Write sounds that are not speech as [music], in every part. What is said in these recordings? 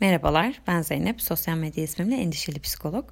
Merhabalar, ben Zeynep. Sosyal medya ismimle Endişeli Psikolog.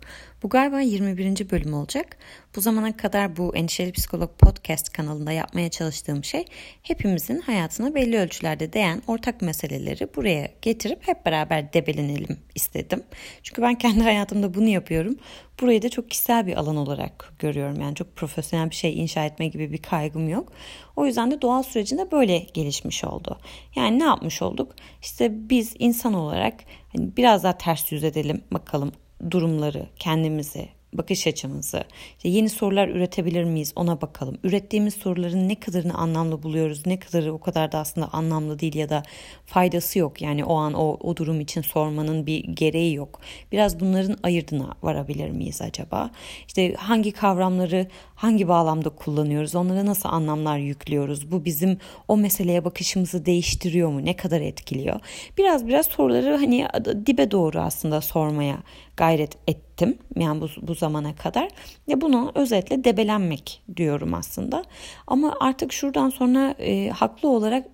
Bu galiba 21. bölüm olacak. Bu zamana kadar bu Endişeli Psikolog podcast kanalında yapmaya çalıştığım şey hepimizin hayatına belli ölçülerde değen ortak meseleleri buraya getirip hep beraber debelenelim istedim. Çünkü ben kendi hayatımda bunu yapıyorum. Burayı da çok kişisel bir alan olarak görüyorum. Yani çok profesyonel bir şey inşa etme gibi bir kaygım yok. O yüzden de doğal sürecinde böyle gelişmiş oldu. Yani ne yapmış olduk? İşte biz insan olarak hani biraz daha ters yüz edelim bakalım durumları, kendimizi, bakış açımızı, işte yeni sorular üretebilir miyiz ona bakalım. Ürettiğimiz soruların ne kadarını anlamlı buluyoruz, ne kadarı o kadar da aslında anlamlı değil ya da faydası yok. Yani o an o, o durum için sormanın bir gereği yok. Biraz bunların ayırdına varabilir miyiz acaba? İşte hangi kavramları hangi bağlamda kullanıyoruz, onlara nasıl anlamlar yüklüyoruz, bu bizim o meseleye bakışımızı değiştiriyor mu, ne kadar etkiliyor? Biraz biraz soruları hani dibe doğru aslında sormaya gayret ettim yani bu, bu zamana kadar. Ya bunu özetle debelenmek diyorum aslında. Ama artık şuradan sonra e, haklı olarak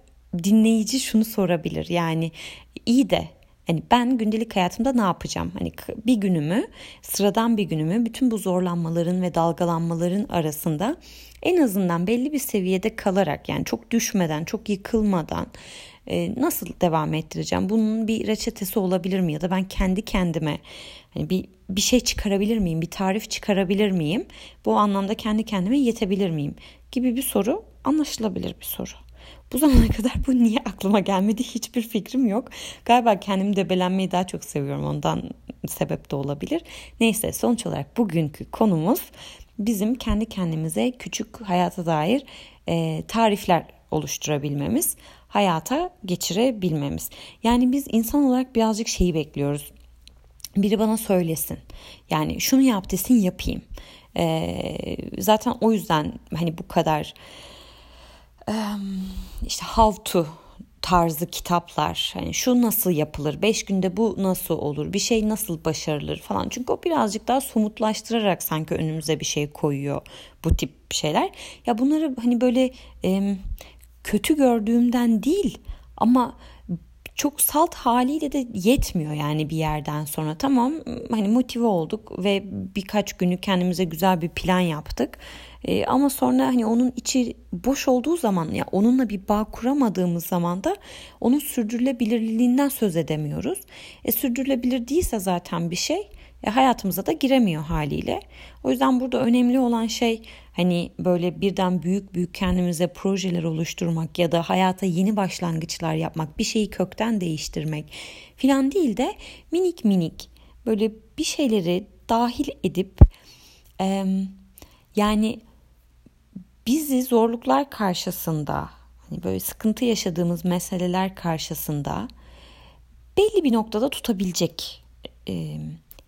dinleyici şunu sorabilir. Yani iyi de Hani ben gündelik hayatımda ne yapacağım? Hani bir günümü, sıradan bir günümü bütün bu zorlanmaların ve dalgalanmaların arasında en azından belli bir seviyede kalarak yani çok düşmeden, çok yıkılmadan e, nasıl devam ettireceğim? Bunun bir reçetesi olabilir mi ya da ben kendi kendime hani bir bir şey çıkarabilir miyim? Bir tarif çıkarabilir miyim? Bu anlamda kendi kendime yetebilir miyim? gibi bir soru anlaşılabilir bir soru. Bu zamana kadar bu niye aklıma gelmedi hiçbir fikrim yok. Galiba kendimi debelenmeyi daha çok seviyorum ondan sebep de olabilir. Neyse sonuç olarak bugünkü konumuz bizim kendi kendimize küçük hayata dair e, tarifler oluşturabilmemiz, hayata geçirebilmemiz. Yani biz insan olarak birazcık şeyi bekliyoruz. Biri bana söylesin. Yani şunu yap desin yapayım. Ee, zaten o yüzden hani bu kadar işte how to tarzı kitaplar. Hani şu nasıl yapılır? Beş günde bu nasıl olur? Bir şey nasıl başarılır falan. Çünkü o birazcık daha somutlaştırarak sanki önümüze bir şey koyuyor bu tip şeyler. Ya bunları hani böyle e, kötü gördüğümden değil ama çok salt haliyle de yetmiyor yani bir yerden sonra. Tamam hani motive olduk ve birkaç günü kendimize güzel bir plan yaptık. E, ama sonra hani onun içi boş olduğu zaman ya onunla bir bağ kuramadığımız zaman da onun sürdürülebilirliğinden söz edemiyoruz. E, sürdürülebilir değilse zaten bir şey e, hayatımıza da giremiyor haliyle. O yüzden burada önemli olan şey hani böyle birden büyük büyük kendimize projeler oluşturmak ya da hayata yeni başlangıçlar yapmak, bir şeyi kökten değiştirmek filan değil de minik minik böyle bir şeyleri dahil edip e, yani bizi zorluklar karşısında hani böyle sıkıntı yaşadığımız meseleler karşısında belli bir noktada tutabilecek e,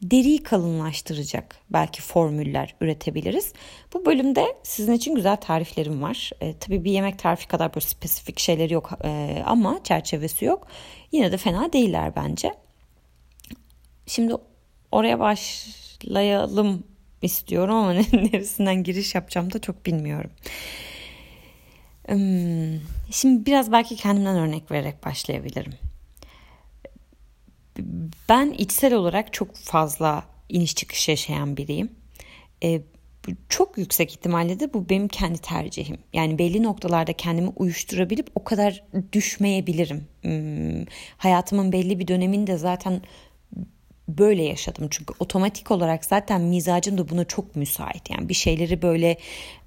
deriyi kalınlaştıracak belki formüller üretebiliriz. Bu bölümde sizin için güzel tariflerim var. E, tabii bir yemek tarifi kadar böyle spesifik şeyleri yok e, ama çerçevesi yok. Yine de fena değiller bence. Şimdi oraya başlayalım istiyorum ama [laughs] neresinden giriş yapacağım da çok bilmiyorum. Şimdi biraz belki kendimden örnek vererek başlayabilirim. Ben içsel olarak çok fazla iniş çıkış yaşayan biriyim. çok yüksek ihtimalle de bu benim kendi tercihim. Yani belli noktalarda kendimi uyuşturabilip o kadar düşmeyebilirim. hayatımın belli bir döneminde zaten böyle yaşadım. Çünkü otomatik olarak zaten mizacım da buna çok müsait. Yani bir şeyleri böyle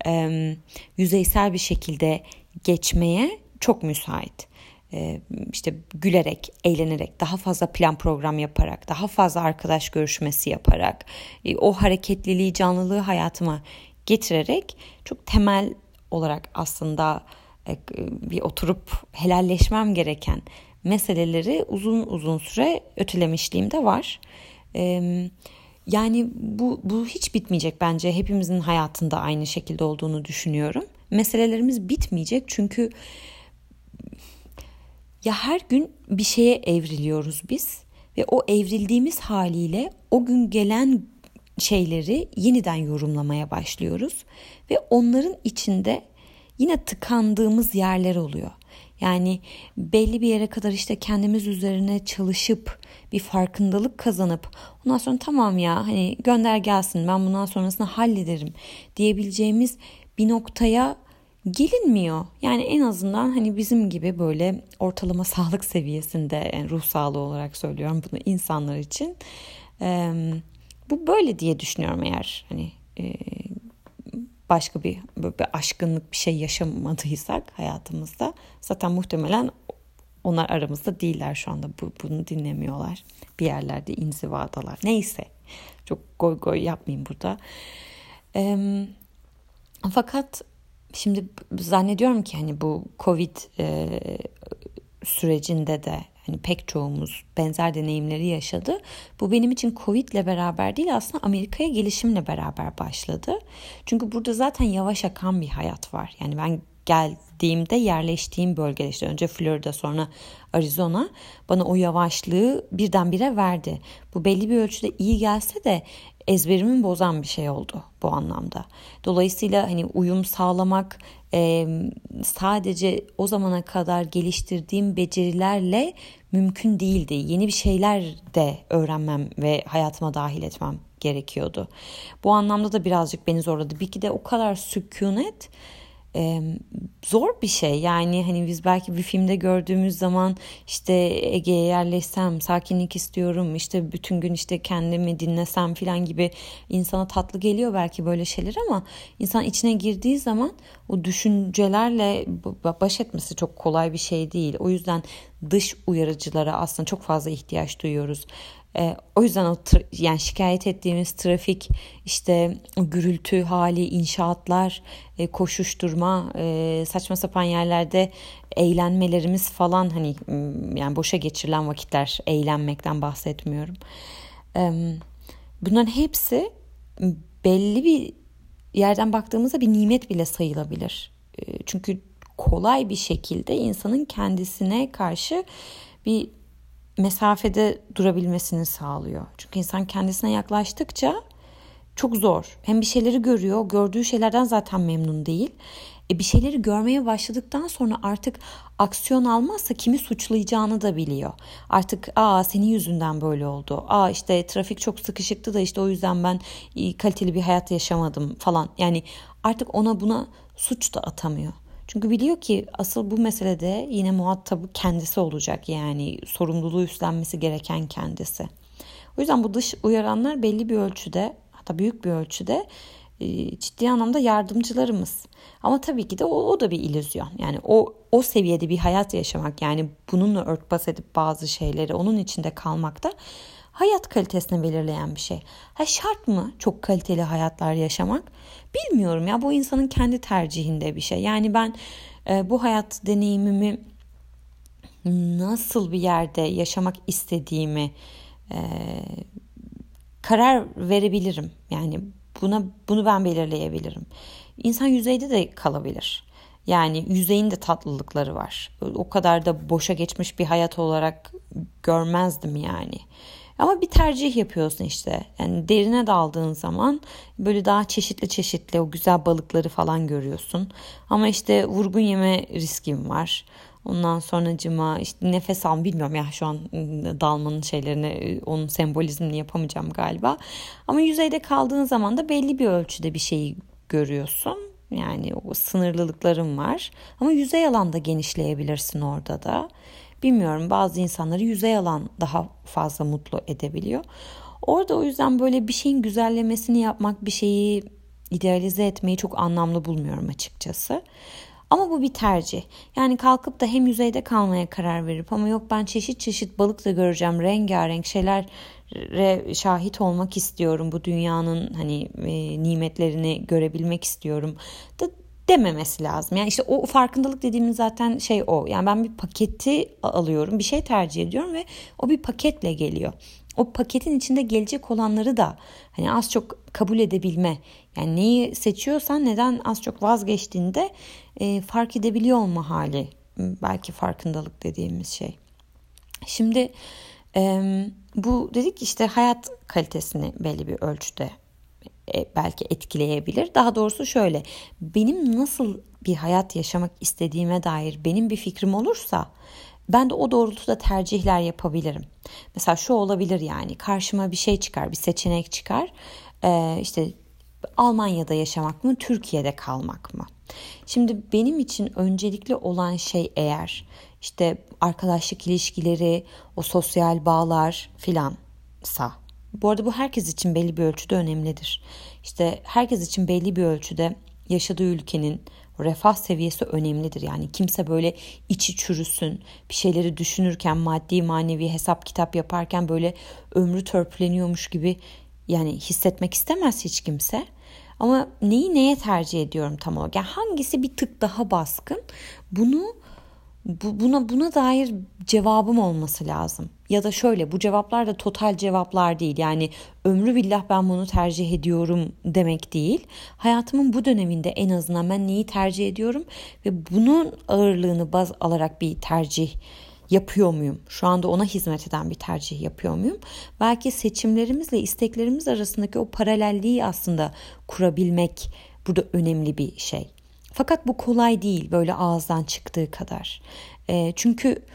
e, yüzeysel bir şekilde geçmeye çok müsait. E, işte gülerek, eğlenerek, daha fazla plan program yaparak, daha fazla arkadaş görüşmesi yaparak, e, o hareketliliği, canlılığı hayatıma getirerek çok temel olarak aslında e, bir oturup helalleşmem gereken meseleleri uzun uzun süre ötelemişliğim de var. yani bu, bu hiç bitmeyecek bence. Hepimizin hayatında aynı şekilde olduğunu düşünüyorum. Meselelerimiz bitmeyecek çünkü ya her gün bir şeye evriliyoruz biz ve o evrildiğimiz haliyle o gün gelen şeyleri yeniden yorumlamaya başlıyoruz ve onların içinde yine tıkandığımız yerler oluyor. Yani belli bir yere kadar işte kendimiz üzerine çalışıp bir farkındalık kazanıp ondan sonra tamam ya hani gönder gelsin ben bundan sonrasını hallederim diyebileceğimiz bir noktaya gelinmiyor. Yani en azından hani bizim gibi böyle ortalama sağlık seviyesinde yani ruh sağlığı olarak söylüyorum bunu insanlar için. Ee, bu böyle diye düşünüyorum eğer hani e, başka bir, bir aşkınlık bir şey yaşamadıysak hayatımızda zaten muhtemelen onlar aramızda değiller şu anda bu, bunu dinlemiyorlar bir yerlerde inzivadalar neyse çok goy goy yapmayayım burada ee, fakat şimdi zannediyorum ki hani bu covid e, sürecinde de hani pek çoğumuz benzer deneyimleri yaşadı. Bu benim için Covid ile beraber değil aslında Amerika'ya gelişimle beraber başladı. Çünkü burada zaten yavaş akan bir hayat var. Yani ben geldiğimde yerleştiğim bölgede işte önce Florida sonra Arizona bana o yavaşlığı birdenbire verdi. Bu belli bir ölçüde iyi gelse de ezberimi bozan bir şey oldu bu anlamda. Dolayısıyla hani uyum sağlamak e, sadece o zamana kadar geliştirdiğim becerilerle mümkün değildi. Yeni bir şeyler de öğrenmem ve hayatıma dahil etmem gerekiyordu. Bu anlamda da birazcık beni zorladı. Bir de o kadar sükunet e, zor bir şey. Yani hani biz belki bir filmde gördüğümüz zaman işte Ege'ye yerleşsem, sakinlik istiyorum, işte bütün gün işte kendimi dinlesem falan gibi insana tatlı geliyor belki böyle şeyler ama insan içine girdiği zaman o düşüncelerle baş etmesi çok kolay bir şey değil. O yüzden dış uyarıcılara aslında çok fazla ihtiyaç duyuyoruz. E, o yüzden o yani şikayet ettiğimiz trafik işte gürültü hali inşaatlar e, koşuşturma e, saçma sapan yerlerde eğlenmelerimiz falan hani yani boşa geçirilen vakitler eğlenmekten bahsetmiyorum. E, bunların hepsi belli bir yerden baktığımızda bir nimet bile sayılabilir. E, çünkü kolay bir şekilde insanın kendisine karşı bir mesafede durabilmesini sağlıyor. Çünkü insan kendisine yaklaştıkça çok zor. Hem bir şeyleri görüyor, gördüğü şeylerden zaten memnun değil. E bir şeyleri görmeye başladıktan sonra artık aksiyon almazsa kimi suçlayacağını da biliyor. Artık aa senin yüzünden böyle oldu. Aa işte trafik çok sıkışıktı da işte o yüzden ben kaliteli bir hayat yaşamadım falan. Yani artık ona buna suç da atamıyor. Çünkü biliyor ki asıl bu meselede yine muhatabı kendisi olacak yani sorumluluğu üstlenmesi gereken kendisi. O yüzden bu dış uyaranlar belli bir ölçüde hatta büyük bir ölçüde e, ciddi anlamda yardımcılarımız. Ama tabii ki de o, o da bir illüzyon. Yani o o seviyede bir hayat yaşamak yani bununla örtbas edip bazı şeyleri onun içinde kalmak da hayat kalitesini belirleyen bir şey. Ha şart mı çok kaliteli hayatlar yaşamak? Bilmiyorum ya bu insanın kendi tercihinde bir şey. Yani ben e, bu hayat deneyimimi nasıl bir yerde yaşamak istediğimi e, karar verebilirim. Yani buna bunu ben belirleyebilirim. İnsan yüzeyde de kalabilir. Yani yüzeyin de tatlılıkları var. O kadar da boşa geçmiş bir hayat olarak görmezdim yani. Ama bir tercih yapıyorsun işte. Yani derine daldığın zaman böyle daha çeşitli çeşitli o güzel balıkları falan görüyorsun. Ama işte vurgun yeme riskim var. Ondan sonra cıma işte nefes al bilmiyorum ya şu an dalmanın şeylerini ıı, onun sembolizmini yapamayacağım galiba. Ama yüzeyde kaldığın zaman da belli bir ölçüde bir şeyi görüyorsun. Yani o sınırlılıkların var. Ama yüzey alanda genişleyebilirsin orada da. Bilmiyorum bazı insanları yüzey alan daha fazla mutlu edebiliyor. Orada o yüzden böyle bir şeyin güzellemesini yapmak, bir şeyi idealize etmeyi çok anlamlı bulmuyorum açıkçası. Ama bu bir tercih. Yani kalkıp da hem yüzeyde kalmaya karar verip ama yok ben çeşit çeşit balık da göreceğim, rengarenk şeylere şahit olmak istiyorum. Bu dünyanın hani e, nimetlerini görebilmek istiyorum. Da dememesi lazım. Yani işte o farkındalık dediğimiz zaten şey o. Yani ben bir paketi alıyorum, bir şey tercih ediyorum ve o bir paketle geliyor. O paketin içinde gelecek olanları da hani az çok kabul edebilme. Yani neyi seçiyorsan neden az çok vazgeçtiğinde e, fark edebiliyor olma hali. Belki farkındalık dediğimiz şey. Şimdi e, bu dedik işte hayat kalitesini belli bir ölçüde belki etkileyebilir. Daha doğrusu şöyle benim nasıl bir hayat yaşamak istediğime dair benim bir fikrim olursa ben de o doğrultuda tercihler yapabilirim. Mesela şu olabilir yani karşıma bir şey çıkar, bir seçenek çıkar. Ee, işte Almanya'da yaşamak mı, Türkiye'de kalmak mı? Şimdi benim için öncelikli olan şey eğer işte arkadaşlık ilişkileri, o sosyal bağlar filansa. Bu arada bu herkes için belli bir ölçüde önemlidir. İşte herkes için belli bir ölçüde yaşadığı ülkenin refah seviyesi önemlidir. Yani kimse böyle içi çürüsün, bir şeyleri düşünürken maddi manevi hesap kitap yaparken böyle ömrü törpüleniyormuş gibi yani hissetmek istemez hiç kimse. Ama neyi neye tercih ediyorum tam olarak? Yani hangisi bir tık daha baskın? Bunu bu, buna buna dair cevabım olması lazım. Ya da şöyle bu cevaplar da total cevaplar değil. Yani ömrü billah ben bunu tercih ediyorum demek değil. Hayatımın bu döneminde en azından ben neyi tercih ediyorum ve bunun ağırlığını baz alarak bir tercih yapıyor muyum? Şu anda ona hizmet eden bir tercih yapıyor muyum? Belki seçimlerimizle isteklerimiz arasındaki o paralelliği aslında kurabilmek burada önemli bir şey. Fakat bu kolay değil böyle ağızdan çıktığı kadar. E, çünkü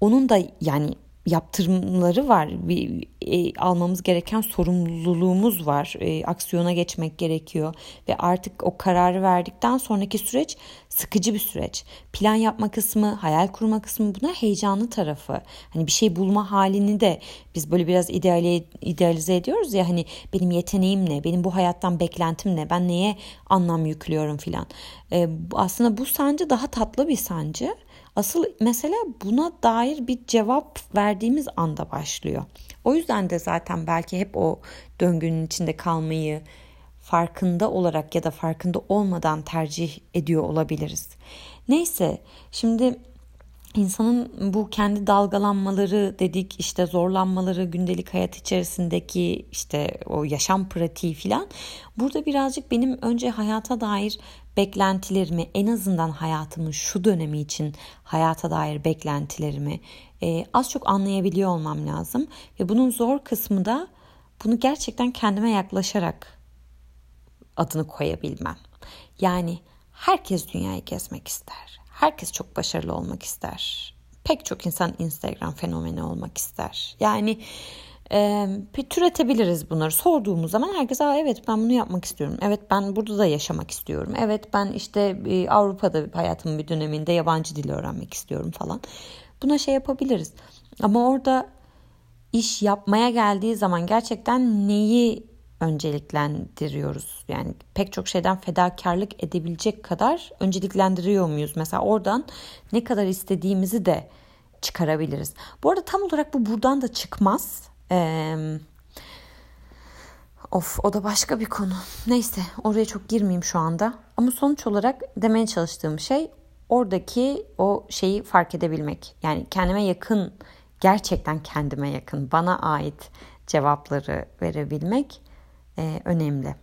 onun da yani yaptırımları var. Bir, e, almamız gereken sorumluluğumuz var. E, aksiyona geçmek gerekiyor ve artık o kararı verdikten sonraki süreç sıkıcı bir süreç. Plan yapma kısmı, hayal kurma kısmı buna heyecanlı tarafı. Hani bir şey bulma halini de biz böyle biraz ideali, idealize ediyoruz ya hani benim yeteneğim ne, benim bu hayattan beklentim ne, ben neye anlam yüklüyorum filan. E, aslında bu sancı daha tatlı bir sancı Asıl mesele buna dair bir cevap verdiğimiz anda başlıyor. O yüzden de zaten belki hep o döngünün içinde kalmayı farkında olarak ya da farkında olmadan tercih ediyor olabiliriz. Neyse şimdi insanın bu kendi dalgalanmaları dedik işte zorlanmaları gündelik hayat içerisindeki işte o yaşam pratiği filan burada birazcık benim önce hayata dair beklentilerimi en azından hayatımın şu dönemi için hayata dair beklentilerimi e, az çok anlayabiliyor olmam lazım ve bunun zor kısmı da bunu gerçekten kendime yaklaşarak adını koyabilmem. Yani herkes dünyayı gezmek ister. Herkes çok başarılı olmak ister. Pek çok insan Instagram fenomeni olmak ister. Yani e, türetebiliriz bunları. Sorduğumuz zaman herkes Aa, evet ben bunu yapmak istiyorum. Evet ben burada da yaşamak istiyorum. Evet ben işte e, Avrupa'da hayatımın bir döneminde yabancı dil öğrenmek istiyorum falan. Buna şey yapabiliriz. Ama orada iş yapmaya geldiği zaman gerçekten neyi önceliklendiriyoruz? Yani pek çok şeyden fedakarlık edebilecek kadar önceliklendiriyor muyuz? Mesela oradan ne kadar istediğimizi de çıkarabiliriz. Bu arada tam olarak bu buradan da çıkmaz. Ee, of o da başka bir konu. Neyse oraya çok girmeyeyim şu anda. Ama sonuç olarak demeye çalıştığım şey oradaki o şeyi fark edebilmek. Yani kendime yakın, gerçekten kendime yakın, bana ait cevapları verebilmek e, önemli.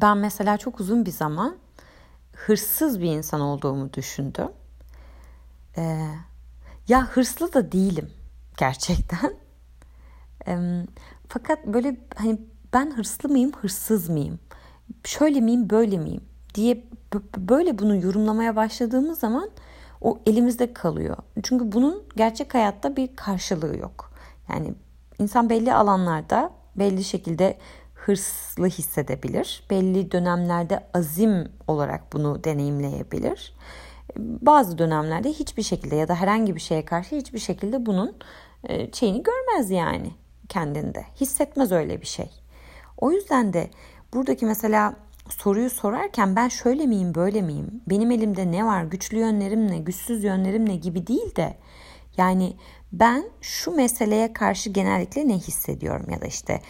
Ben mesela çok uzun bir zaman hırsız bir insan olduğumu düşündüm. E, ya hırslı da değilim gerçekten. Fakat böyle hani ben hırslı mıyım, hırsız mıyım? Şöyle miyim, böyle miyim diye böyle bunu yorumlamaya başladığımız zaman o elimizde kalıyor. Çünkü bunun gerçek hayatta bir karşılığı yok. Yani insan belli alanlarda belli şekilde hırslı hissedebilir. Belli dönemlerde azim olarak bunu deneyimleyebilir. Bazı dönemlerde hiçbir şekilde ya da herhangi bir şeye karşı hiçbir şekilde bunun e, şeyini görmez yani kendinde. Hissetmez öyle bir şey. O yüzden de buradaki mesela soruyu sorarken ben şöyle miyim böyle miyim? Benim elimde ne var? Güçlü yönlerim ne? Güçsüz yönlerim ne gibi değil de yani ben şu meseleye karşı genellikle ne hissediyorum ya da işte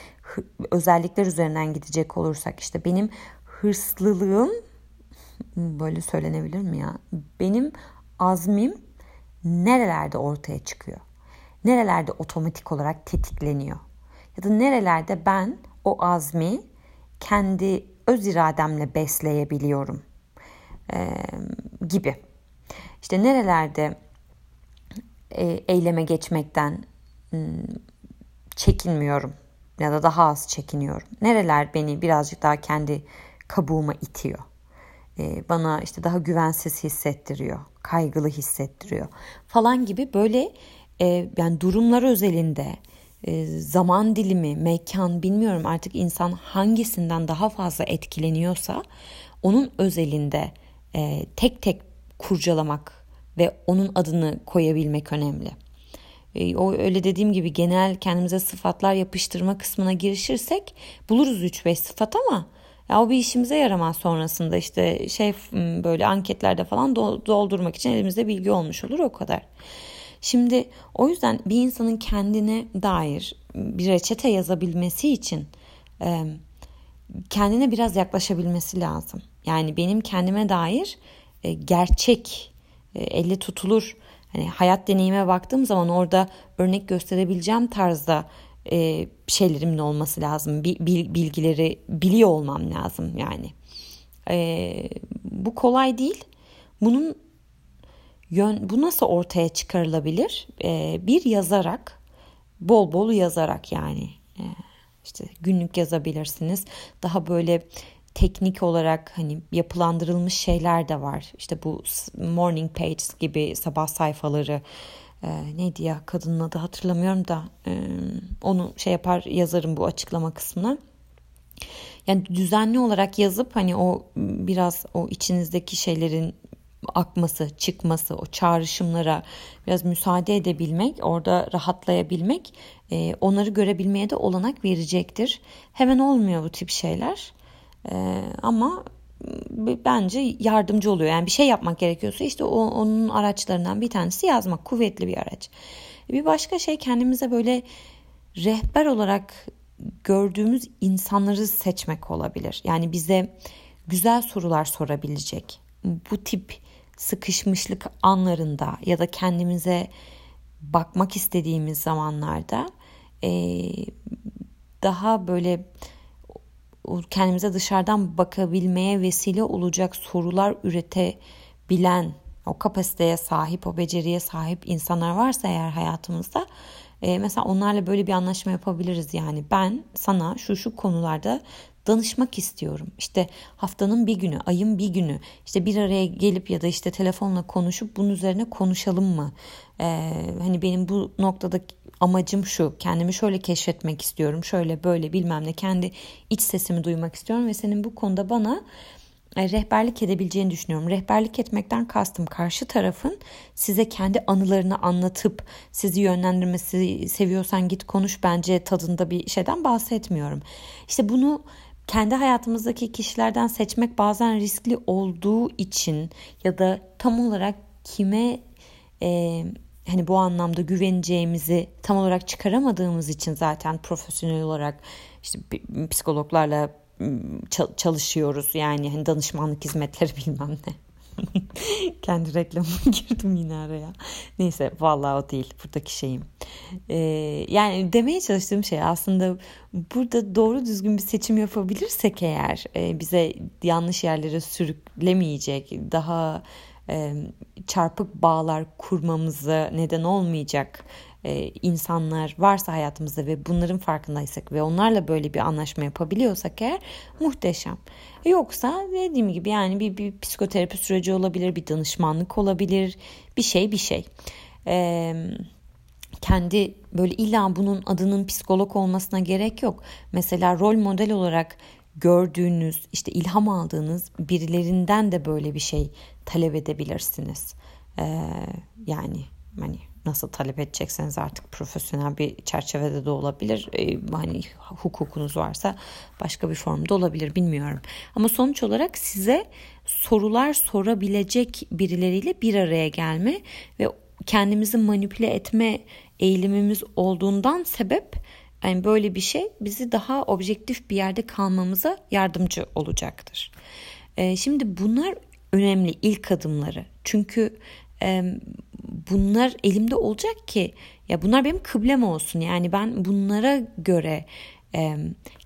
özellikler üzerinden gidecek olursak işte benim hırslılığım [laughs] böyle söylenebilir mi ya? Benim azmim nerelerde ortaya çıkıyor? Nerelerde otomatik olarak tetikleniyor? Ya da nerelerde ben o azmi kendi öz irademle besleyebiliyorum? Ee, gibi. İşte nerelerde e, eyleme geçmekten çekinmiyorum ya da daha az çekiniyorum. Nereler beni birazcık daha kendi kabuğuma itiyor. e, bana işte daha güvensiz hissettiriyor, kaygılı hissettiriyor falan gibi böyle e, yani durumlar özelinde e, zaman dilimi, mekan bilmiyorum artık insan hangisinden daha fazla etkileniyorsa onun özelinde e, tek tek kurcalamak ve onun adını koyabilmek önemli. E, o öyle dediğim gibi genel kendimize sıfatlar yapıştırma kısmına girişirsek buluruz 3-5 sıfat ama ya o bir işimize yaramaz sonrasında işte şey böyle anketlerde falan doldurmak için elimizde bilgi olmuş olur o kadar. Şimdi o yüzden bir insanın kendine dair bir reçete yazabilmesi için kendine biraz yaklaşabilmesi lazım. Yani benim kendime dair e, gerçek, e, elle tutulur hani hayat deneyime baktığım zaman orada örnek gösterebileceğim tarzda e, şeylerimin olması lazım. bilgileri biliyor olmam lazım yani. bu kolay değil. Bunun yön, bu nasıl ortaya çıkarılabilir? bir yazarak, bol bol yazarak yani. işte günlük yazabilirsiniz. Daha böyle teknik olarak hani yapılandırılmış şeyler de var. İşte bu morning pages gibi sabah sayfaları e, neydi ya kadının adı hatırlamıyorum da e, onu şey yapar yazarım bu açıklama kısmına. Yani düzenli olarak yazıp hani o biraz o içinizdeki şeylerin akması, çıkması, o çağrışımlara biraz müsaade edebilmek, orada rahatlayabilmek e, onları görebilmeye de olanak verecektir. Hemen olmuyor bu tip şeyler. Ee, ama bence yardımcı oluyor. Yani bir şey yapmak gerekiyorsa işte o, onun araçlarından bir tanesi yazmak. Kuvvetli bir araç. Bir başka şey kendimize böyle rehber olarak gördüğümüz insanları seçmek olabilir. Yani bize güzel sorular sorabilecek. Bu tip sıkışmışlık anlarında ya da kendimize bakmak istediğimiz zamanlarda e, daha böyle kendimize dışarıdan bakabilmeye vesile olacak sorular üretebilen o kapasiteye sahip, o beceriye sahip insanlar varsa eğer hayatımızda e, mesela onlarla böyle bir anlaşma yapabiliriz. Yani ben sana şu şu konularda danışmak istiyorum. İşte haftanın bir günü, ayın bir günü işte bir araya gelip ya da işte telefonla konuşup bunun üzerine konuşalım mı? Ee, hani benim bu noktada amacım şu. Kendimi şöyle keşfetmek istiyorum. Şöyle böyle bilmem ne kendi iç sesimi duymak istiyorum ve senin bu konuda bana e, rehberlik edebileceğini düşünüyorum. Rehberlik etmekten kastım karşı tarafın size kendi anılarını anlatıp sizi yönlendirmesi seviyorsan git konuş bence tadında bir şeyden bahsetmiyorum. İşte bunu kendi hayatımızdaki kişilerden seçmek bazen riskli olduğu için ya da tam olarak kime e, hani bu anlamda güveneceğimizi tam olarak çıkaramadığımız için zaten profesyonel olarak işte psikologlarla çalışıyoruz yani hani danışmanlık hizmetleri [laughs] bilmem ne. [laughs] Kendi reklamıma [laughs] girdim yine araya. Neyse vallahi o değil buradaki şeyim. Ee, yani demeye çalıştığım şey aslında burada doğru düzgün bir seçim yapabilirsek eğer e, bize yanlış yerlere sürüklemeyecek daha çarpık bağlar kurmamıza neden olmayacak e, insanlar varsa hayatımızda ve bunların farkındaysak ve onlarla böyle bir anlaşma yapabiliyorsak eğer muhteşem. Yoksa dediğim gibi yani bir, bir psikoterapi süreci olabilir, bir danışmanlık olabilir, bir şey bir şey. Eee kendi böyle illa bunun adının psikolog olmasına gerek yok. Mesela rol model olarak gördüğünüz, işte ilham aldığınız birilerinden de böyle bir şey talep edebilirsiniz. Ee, yani hani nasıl talep edecekseniz artık profesyonel bir çerçevede de olabilir. Ee, hani hukukunuz varsa başka bir formda olabilir bilmiyorum. Ama sonuç olarak size sorular sorabilecek birileriyle bir araya gelme ve kendimizi manipüle etme eğilimimiz olduğundan sebep yani böyle bir şey bizi daha objektif bir yerde kalmamıza yardımcı olacaktır. Ee, şimdi bunlar önemli ilk adımları. Çünkü e, bunlar elimde olacak ki ya bunlar benim kıblem olsun. Yani ben bunlara göre e,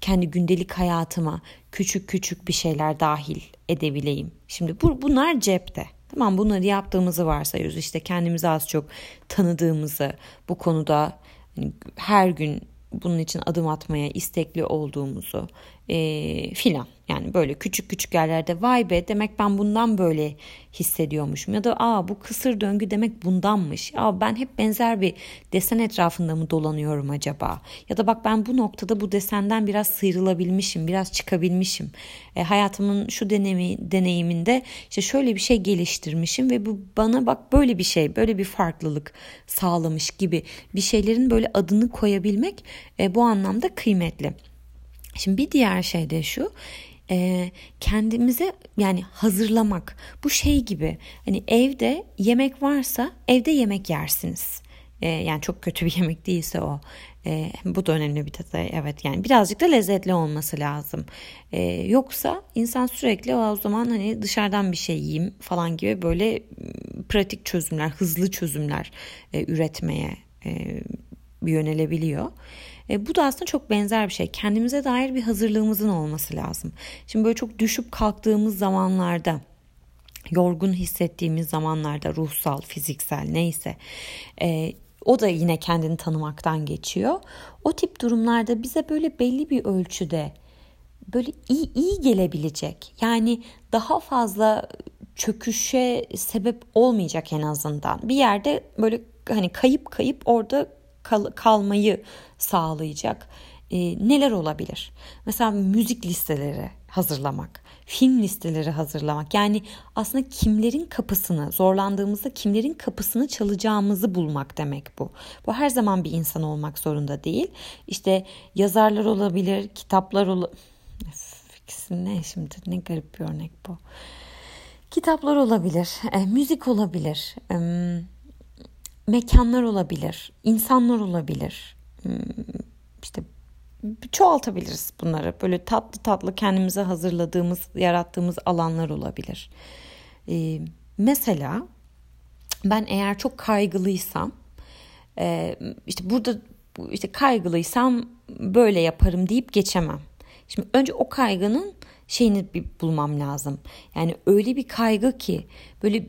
kendi gündelik hayatıma küçük küçük bir şeyler dahil edebileyim. Şimdi bu, bunlar cepte. Tamam bunları yaptığımızı varsayıyoruz. İşte kendimizi az çok tanıdığımızı bu konuda hani her gün bunun için adım atmaya istekli olduğumuzu e, filan. Yani böyle küçük küçük yerlerde vay be demek ben bundan böyle hissediyormuşum. Ya da aa bu kısır döngü demek bundanmış. Aa ben hep benzer bir desen etrafında mı dolanıyorum acaba? Ya da bak ben bu noktada bu desenden biraz sıyrılabilmişim, biraz çıkabilmişim. E, hayatımın şu deneyimi, deneyiminde işte şöyle bir şey geliştirmişim ve bu bana bak böyle bir şey, böyle bir farklılık sağlamış gibi bir şeylerin böyle adını koyabilmek e, bu anlamda kıymetli. Şimdi bir diğer şey de şu e, kendimize yani hazırlamak bu şey gibi hani evde yemek varsa evde yemek yersiniz. E, yani çok kötü bir [laughs] yemek değilse o. E, bu da önemli bir detay. Evet yani birazcık da lezzetli olması lazım. Yoksa insan sürekli o zaman hani dışarıdan bir şey yiyeyim falan gibi böyle pratik çözümler, hızlı çözümler üretmeye e, yönelebiliyor. E, bu da aslında çok benzer bir şey. Kendimize dair bir hazırlığımızın olması lazım. Şimdi böyle çok düşüp kalktığımız zamanlarda yorgun hissettiğimiz zamanlarda ruhsal, fiziksel neyse e, o da yine kendini tanımaktan geçiyor. O tip durumlarda bize böyle belli bir ölçüde böyle iyi, iyi gelebilecek yani daha fazla çöküşe sebep olmayacak en azından. Bir yerde böyle hani kayıp kayıp orada kal- kalmayı sağlayacak e, neler olabilir? Mesela müzik listeleri hazırlamak, film listeleri hazırlamak. Yani aslında kimlerin kapısını, zorlandığımızda kimlerin kapısını çalacağımızı bulmak demek bu. Bu her zaman bir insan olmak zorunda değil. İşte yazarlar olabilir, kitaplar olabilir. Ne şimdi ne garip bir örnek bu. Kitaplar olabilir, e, müzik olabilir, e, mekanlar olabilir, insanlar olabilir. Hmm, işte çoğaltabiliriz bunları. Böyle tatlı tatlı kendimize hazırladığımız, yarattığımız alanlar olabilir. Ee, mesela ben eğer çok kaygılıysam, e, işte burada işte kaygılıysam böyle yaparım deyip geçemem. Şimdi önce o kaygının şeyini bir bulmam lazım. Yani öyle bir kaygı ki böyle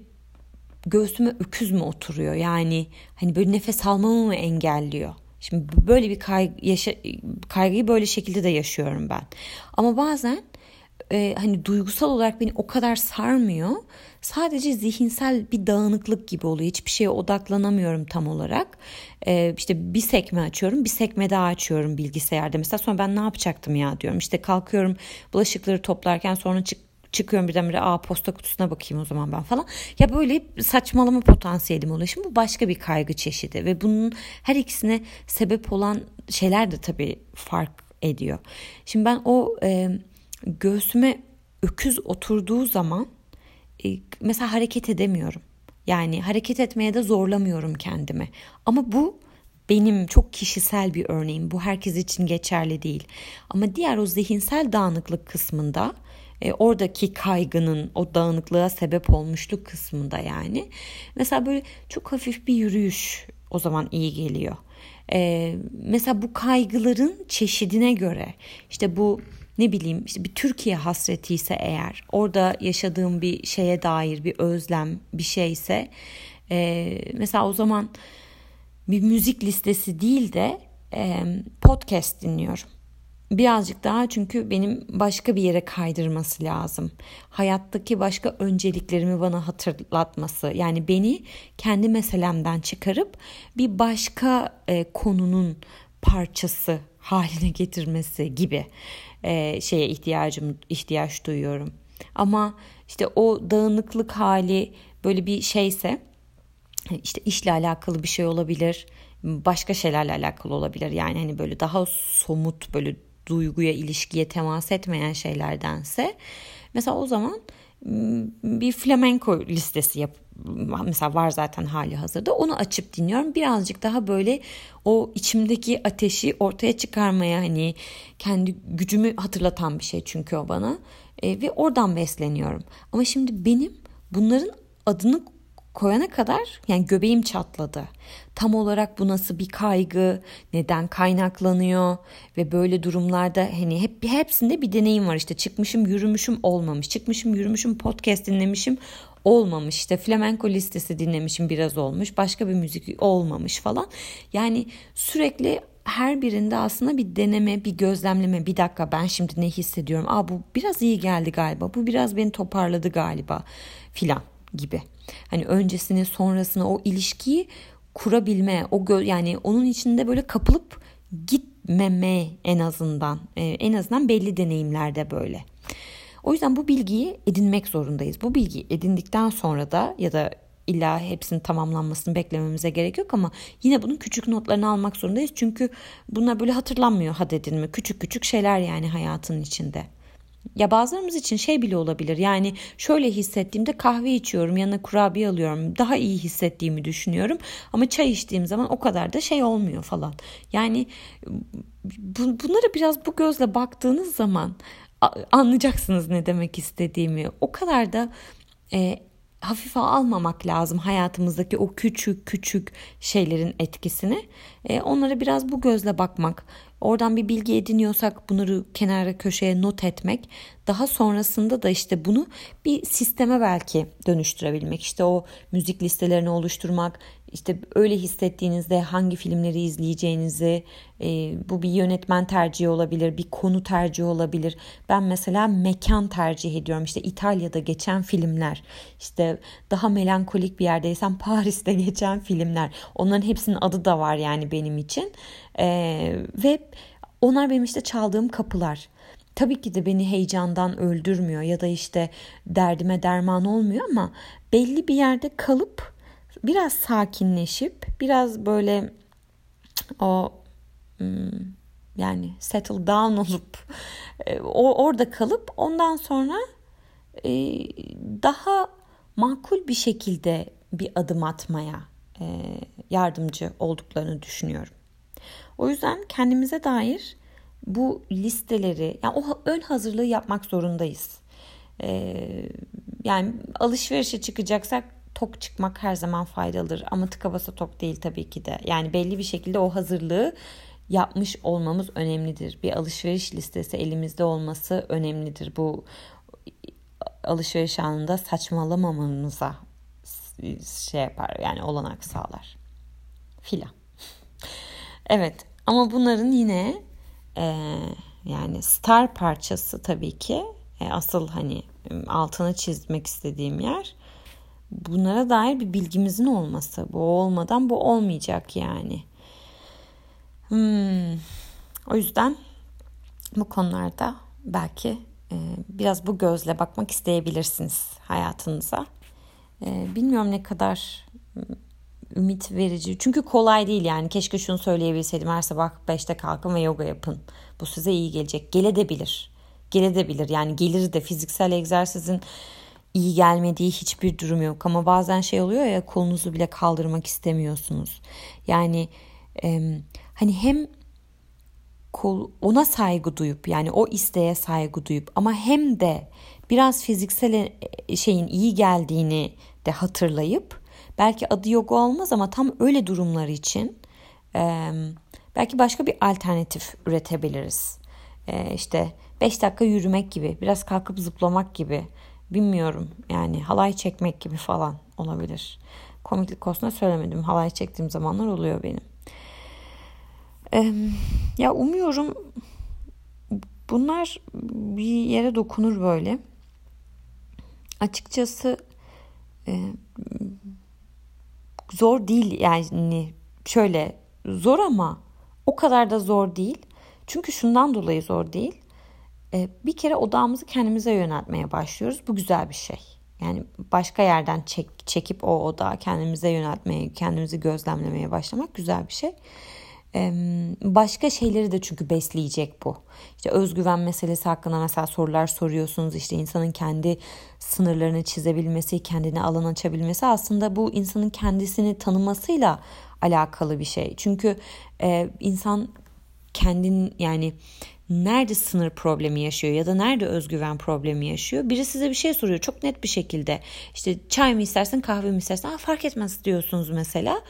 göğsüme öküz mü oturuyor? Yani hani böyle nefes almamı mı engelliyor? Şimdi böyle bir kaygı, yaşa, kaygıyı böyle şekilde de yaşıyorum ben. Ama bazen e, hani duygusal olarak beni o kadar sarmıyor. Sadece zihinsel bir dağınıklık gibi oluyor. Hiçbir şeye odaklanamıyorum tam olarak. E, işte bir sekme açıyorum, bir sekme daha açıyorum bilgisayarda. Mesela sonra ben ne yapacaktım ya diyorum. İşte kalkıyorum bulaşıkları toplarken sonra çık çıkıyorum birdenbire aa posta kutusuna bakayım o zaman ben falan. Ya böyle saçmalama potansiyelim oluyor. Şimdi bu başka bir kaygı çeşidi ve bunun her ikisine sebep olan şeyler de tabii fark ediyor. Şimdi ben o e, göğsüme öküz oturduğu zaman e, mesela hareket edemiyorum. Yani hareket etmeye de zorlamıyorum kendimi. Ama bu benim çok kişisel bir örneğim. Bu herkes için geçerli değil. Ama diğer o zihinsel dağınıklık kısmında e, oradaki kaygının o dağınıklığa sebep olmuşluk kısmında yani. Mesela böyle çok hafif bir yürüyüş o zaman iyi geliyor. E, mesela bu kaygıların çeşidine göre işte bu ne bileyim işte bir Türkiye hasreti ise eğer orada yaşadığım bir şeye dair bir özlem bir şeyse e, mesela o zaman bir müzik listesi değil de e, podcast dinliyorum birazcık daha çünkü benim başka bir yere kaydırması lazım. Hayattaki başka önceliklerimi bana hatırlatması. Yani beni kendi meselemden çıkarıp bir başka e, konunun parçası haline getirmesi gibi e, şeye ihtiyacım ihtiyaç duyuyorum. Ama işte o dağınıklık hali böyle bir şeyse işte işle alakalı bir şey olabilir başka şeylerle alakalı olabilir yani hani böyle daha somut böyle duyguya, ilişkiye temas etmeyen şeylerdense mesela o zaman bir flamenco listesi yap mesela var zaten hali hazırda onu açıp dinliyorum. Birazcık daha böyle o içimdeki ateşi ortaya çıkarmaya hani kendi gücümü hatırlatan bir şey çünkü o bana. E, ve oradan besleniyorum. Ama şimdi benim bunların adını koyana kadar yani göbeğim çatladı. Tam olarak bu nasıl bir kaygı, neden kaynaklanıyor ve böyle durumlarda hani hep hepsinde bir deneyim var işte çıkmışım yürümüşüm olmamış, çıkmışım yürümüşüm podcast dinlemişim olmamış işte flamenco listesi dinlemişim biraz olmuş başka bir müzik olmamış falan yani sürekli her birinde aslında bir deneme, bir gözlemleme. Bir dakika ben şimdi ne hissediyorum? Aa bu biraz iyi geldi galiba. Bu biraz beni toparladı galiba filan gibi. Hani öncesini sonrasını o ilişkiyi kurabilme, o gö- yani onun içinde böyle kapılıp gitmeme en azından. Ee, en azından belli deneyimlerde böyle. O yüzden bu bilgiyi edinmek zorundayız. Bu bilgiyi edindikten sonra da ya da illa hepsinin tamamlanmasını beklememize gerek yok ama yine bunun küçük notlarını almak zorundayız. Çünkü bunlar böyle hatırlanmıyor had edilme. Küçük küçük şeyler yani hayatın içinde. Ya bazılarımız için şey bile olabilir. Yani şöyle hissettiğimde kahve içiyorum, yanına kurabiye alıyorum. Daha iyi hissettiğimi düşünüyorum. Ama çay içtiğim zaman o kadar da şey olmuyor falan. Yani bu, bunlara biraz bu gözle baktığınız zaman anlayacaksınız ne demek istediğimi. O kadar da e, hafife almamak lazım hayatımızdaki o küçük küçük şeylerin etkisini. E, onlara biraz bu gözle bakmak, oradan bir bilgi ediniyorsak bunları kenara köşeye not etmek, daha sonrasında da işte bunu bir sisteme belki dönüştürebilmek. İşte o müzik listelerini oluşturmak, işte öyle hissettiğinizde hangi filmleri izleyeceğinizi, e, bu bir yönetmen tercihi olabilir, bir konu tercihi olabilir. Ben mesela mekan tercih ediyorum. İşte İtalya'da geçen filmler, işte daha melankolik bir yerdeysem [laughs] Paris'te geçen filmler. Onların hepsinin adı da var yani benim için. E, ve onlar benim işte çaldığım kapılar. Tabii ki de beni heyecandan öldürmüyor ya da işte derdime derman olmuyor ama belli bir yerde kalıp biraz sakinleşip biraz böyle o hmm, yani settle down olup e, orada kalıp ondan sonra e, daha makul bir şekilde bir adım atmaya e, yardımcı olduklarını düşünüyorum. O yüzden kendimize dair bu listeleri yani o ön hazırlığı yapmak zorundayız. Yani alışverişe çıkacaksak tok çıkmak her zaman faydalıdır ama tıka basa tok değil tabii ki de. Yani belli bir şekilde o hazırlığı yapmış olmamız önemlidir. Bir alışveriş listesi elimizde olması önemlidir. Bu alışveriş anında saçmalamamamıza şey yapar yani olanak sağlar filan. Evet ama bunların yine e, yani star parçası tabii ki e, asıl hani altını çizmek istediğim yer bunlara dair bir bilgimizin olması. Bu olmadan bu olmayacak yani. Hmm. O yüzden bu konularda belki e, biraz bu gözle bakmak isteyebilirsiniz hayatınıza. E, bilmiyorum ne kadar ümit verici. Çünkü kolay değil yani. Keşke şunu söyleyebilseydim. Her sabah 5'te kalkın ve yoga yapın. Bu size iyi gelecek. Geledebilir. Geledebilir. Yani gelir de fiziksel egzersizin iyi gelmediği hiçbir durum yok ama bazen şey oluyor ya kolunuzu bile kaldırmak istemiyorsunuz. Yani e, hani hem kol, ona saygı duyup yani o isteğe saygı duyup ama hem de biraz fiziksel e, şeyin iyi geldiğini de hatırlayıp belki adı yoga olmaz ama tam öyle durumlar için e, belki başka bir alternatif üretebiliriz. E, işte 5 dakika yürümek gibi biraz kalkıp zıplamak gibi Bilmiyorum yani halay çekmek gibi falan olabilir. Komiklik konusunda söylemedim. Halay çektiğim zamanlar oluyor benim. Ee, ya umuyorum bunlar bir yere dokunur böyle. Açıkçası e, zor değil yani şöyle zor ama o kadar da zor değil. Çünkü şundan dolayı zor değil. Ee, bir kere odağımızı kendimize yöneltmeye başlıyoruz. Bu güzel bir şey. Yani başka yerden çek, çekip o odağı kendimize yöneltmeye, kendimizi gözlemlemeye başlamak güzel bir şey. Başka şeyleri de çünkü besleyecek bu. İşte özgüven meselesi hakkında mesela sorular soruyorsunuz. İşte insanın kendi sınırlarını çizebilmesi, kendine alan açabilmesi aslında bu insanın kendisini tanımasıyla alakalı bir şey. Çünkü e, insan kendin yani nerede sınır problemi yaşıyor ya da nerede özgüven problemi yaşıyor? Biri size bir şey soruyor çok net bir şekilde. İşte çay mı istersin kahve mi istersin? Aa, fark etmez diyorsunuz mesela.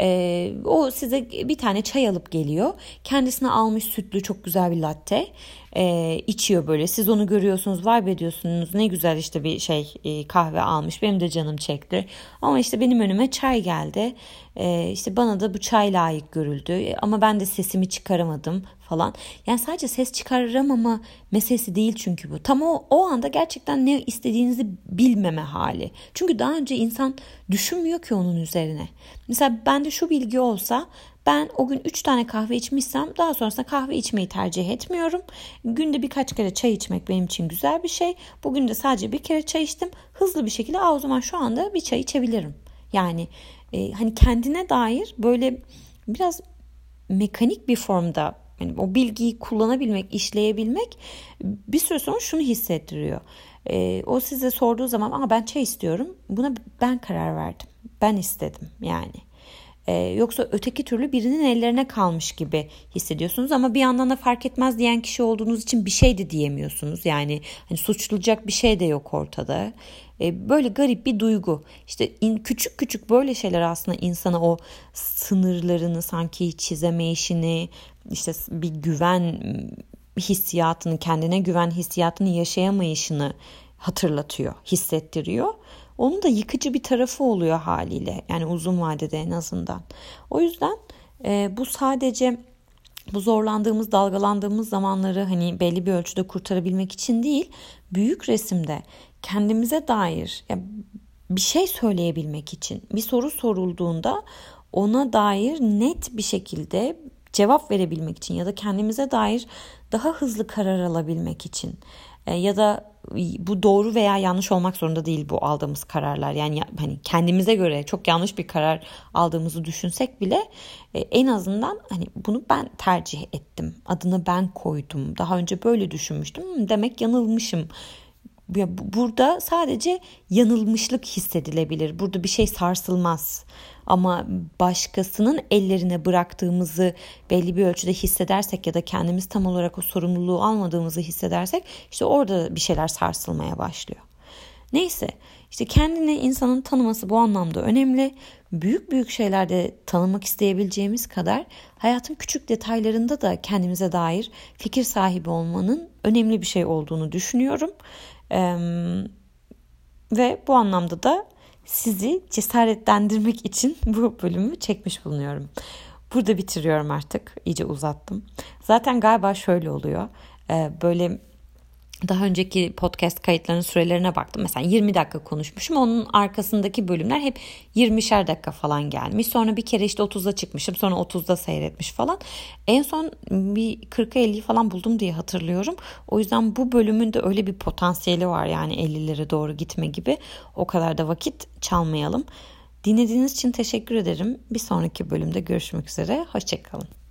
Ee, o size bir tane çay alıp geliyor. Kendisine almış sütlü çok güzel bir latte. E, içiyor böyle. Siz onu görüyorsunuz, vibe ediyorsunuz. Ne güzel işte bir şey e, kahve almış. Benim de canım çekti. Ama işte benim önüme çay geldi. E, işte bana da bu çay layık görüldü. E, ama ben de sesimi çıkaramadım falan. Yani sadece ses çıkaramama meselesi değil çünkü bu. Tam o, o anda gerçekten ne istediğinizi bilmeme hali. Çünkü daha önce insan düşünmüyor ki onun üzerine. Mesela bende şu bilgi olsa ben o gün 3 tane kahve içmişsem daha sonrasında kahve içmeyi tercih etmiyorum. Günde birkaç kere çay içmek benim için güzel bir şey. Bugün de sadece bir kere çay içtim. Hızlı bir şekilde o zaman şu anda bir çay içebilirim. Yani e, hani kendine dair böyle biraz mekanik bir formda yani o bilgiyi kullanabilmek, işleyebilmek bir süre sonra şunu hissettiriyor. E, o size sorduğu zaman Aa, ben çay istiyorum. Buna ben karar verdim. Ben istedim yani. Ee, yoksa öteki türlü birinin ellerine kalmış gibi hissediyorsunuz ama bir yandan da fark etmez diyen kişi olduğunuz için bir şey de diyemiyorsunuz. Yani hani suçlayacak bir şey de yok ortada. Ee, böyle garip bir duygu. İşte in, küçük küçük böyle şeyler aslında insana o sınırlarını sanki çizemeyişini, işte bir güven hissiyatını, kendine güven hissiyatını yaşayamayışını hatırlatıyor, hissettiriyor. Onun da yıkıcı bir tarafı oluyor haliyle. Yani uzun vadede en azından. O yüzden e, bu sadece bu zorlandığımız, dalgalandığımız zamanları hani belli bir ölçüde kurtarabilmek için değil, büyük resimde kendimize dair ya bir şey söyleyebilmek için bir soru sorulduğunda ona dair net bir şekilde cevap verebilmek için ya da kendimize dair daha hızlı karar alabilmek için e, ya da bu doğru veya yanlış olmak zorunda değil bu aldığımız kararlar. Yani hani kendimize göre çok yanlış bir karar aldığımızı düşünsek bile e, en azından hani bunu ben tercih ettim. Adını ben koydum. Daha önce böyle düşünmüştüm. Demek yanılmışım. Burada sadece yanılmışlık hissedilebilir. Burada bir şey sarsılmaz. Ama başkasının ellerine bıraktığımızı belli bir ölçüde hissedersek ya da kendimiz tam olarak o sorumluluğu almadığımızı hissedersek işte orada bir şeyler sarsılmaya başlıyor. Neyse işte kendini insanın tanıması bu anlamda önemli. Büyük büyük şeylerde tanımak isteyebileceğimiz kadar hayatın küçük detaylarında da kendimize dair fikir sahibi olmanın önemli bir şey olduğunu düşünüyorum. Ee, ve bu anlamda da sizi cesaretlendirmek için bu bölümü çekmiş bulunuyorum. Burada bitiriyorum artık. İyice uzattım. Zaten galiba şöyle oluyor. Ee, böyle daha önceki podcast kayıtlarının sürelerine baktım. Mesela 20 dakika konuşmuşum. Onun arkasındaki bölümler hep 20'şer dakika falan gelmiş. Sonra bir kere işte 30'da çıkmışım. Sonra 30'da seyretmiş falan. En son bir 40'a 50'yi falan buldum diye hatırlıyorum. O yüzden bu bölümün de öyle bir potansiyeli var. Yani 50'lere doğru gitme gibi. O kadar da vakit çalmayalım. Dinlediğiniz için teşekkür ederim. Bir sonraki bölümde görüşmek üzere. Hoşçakalın.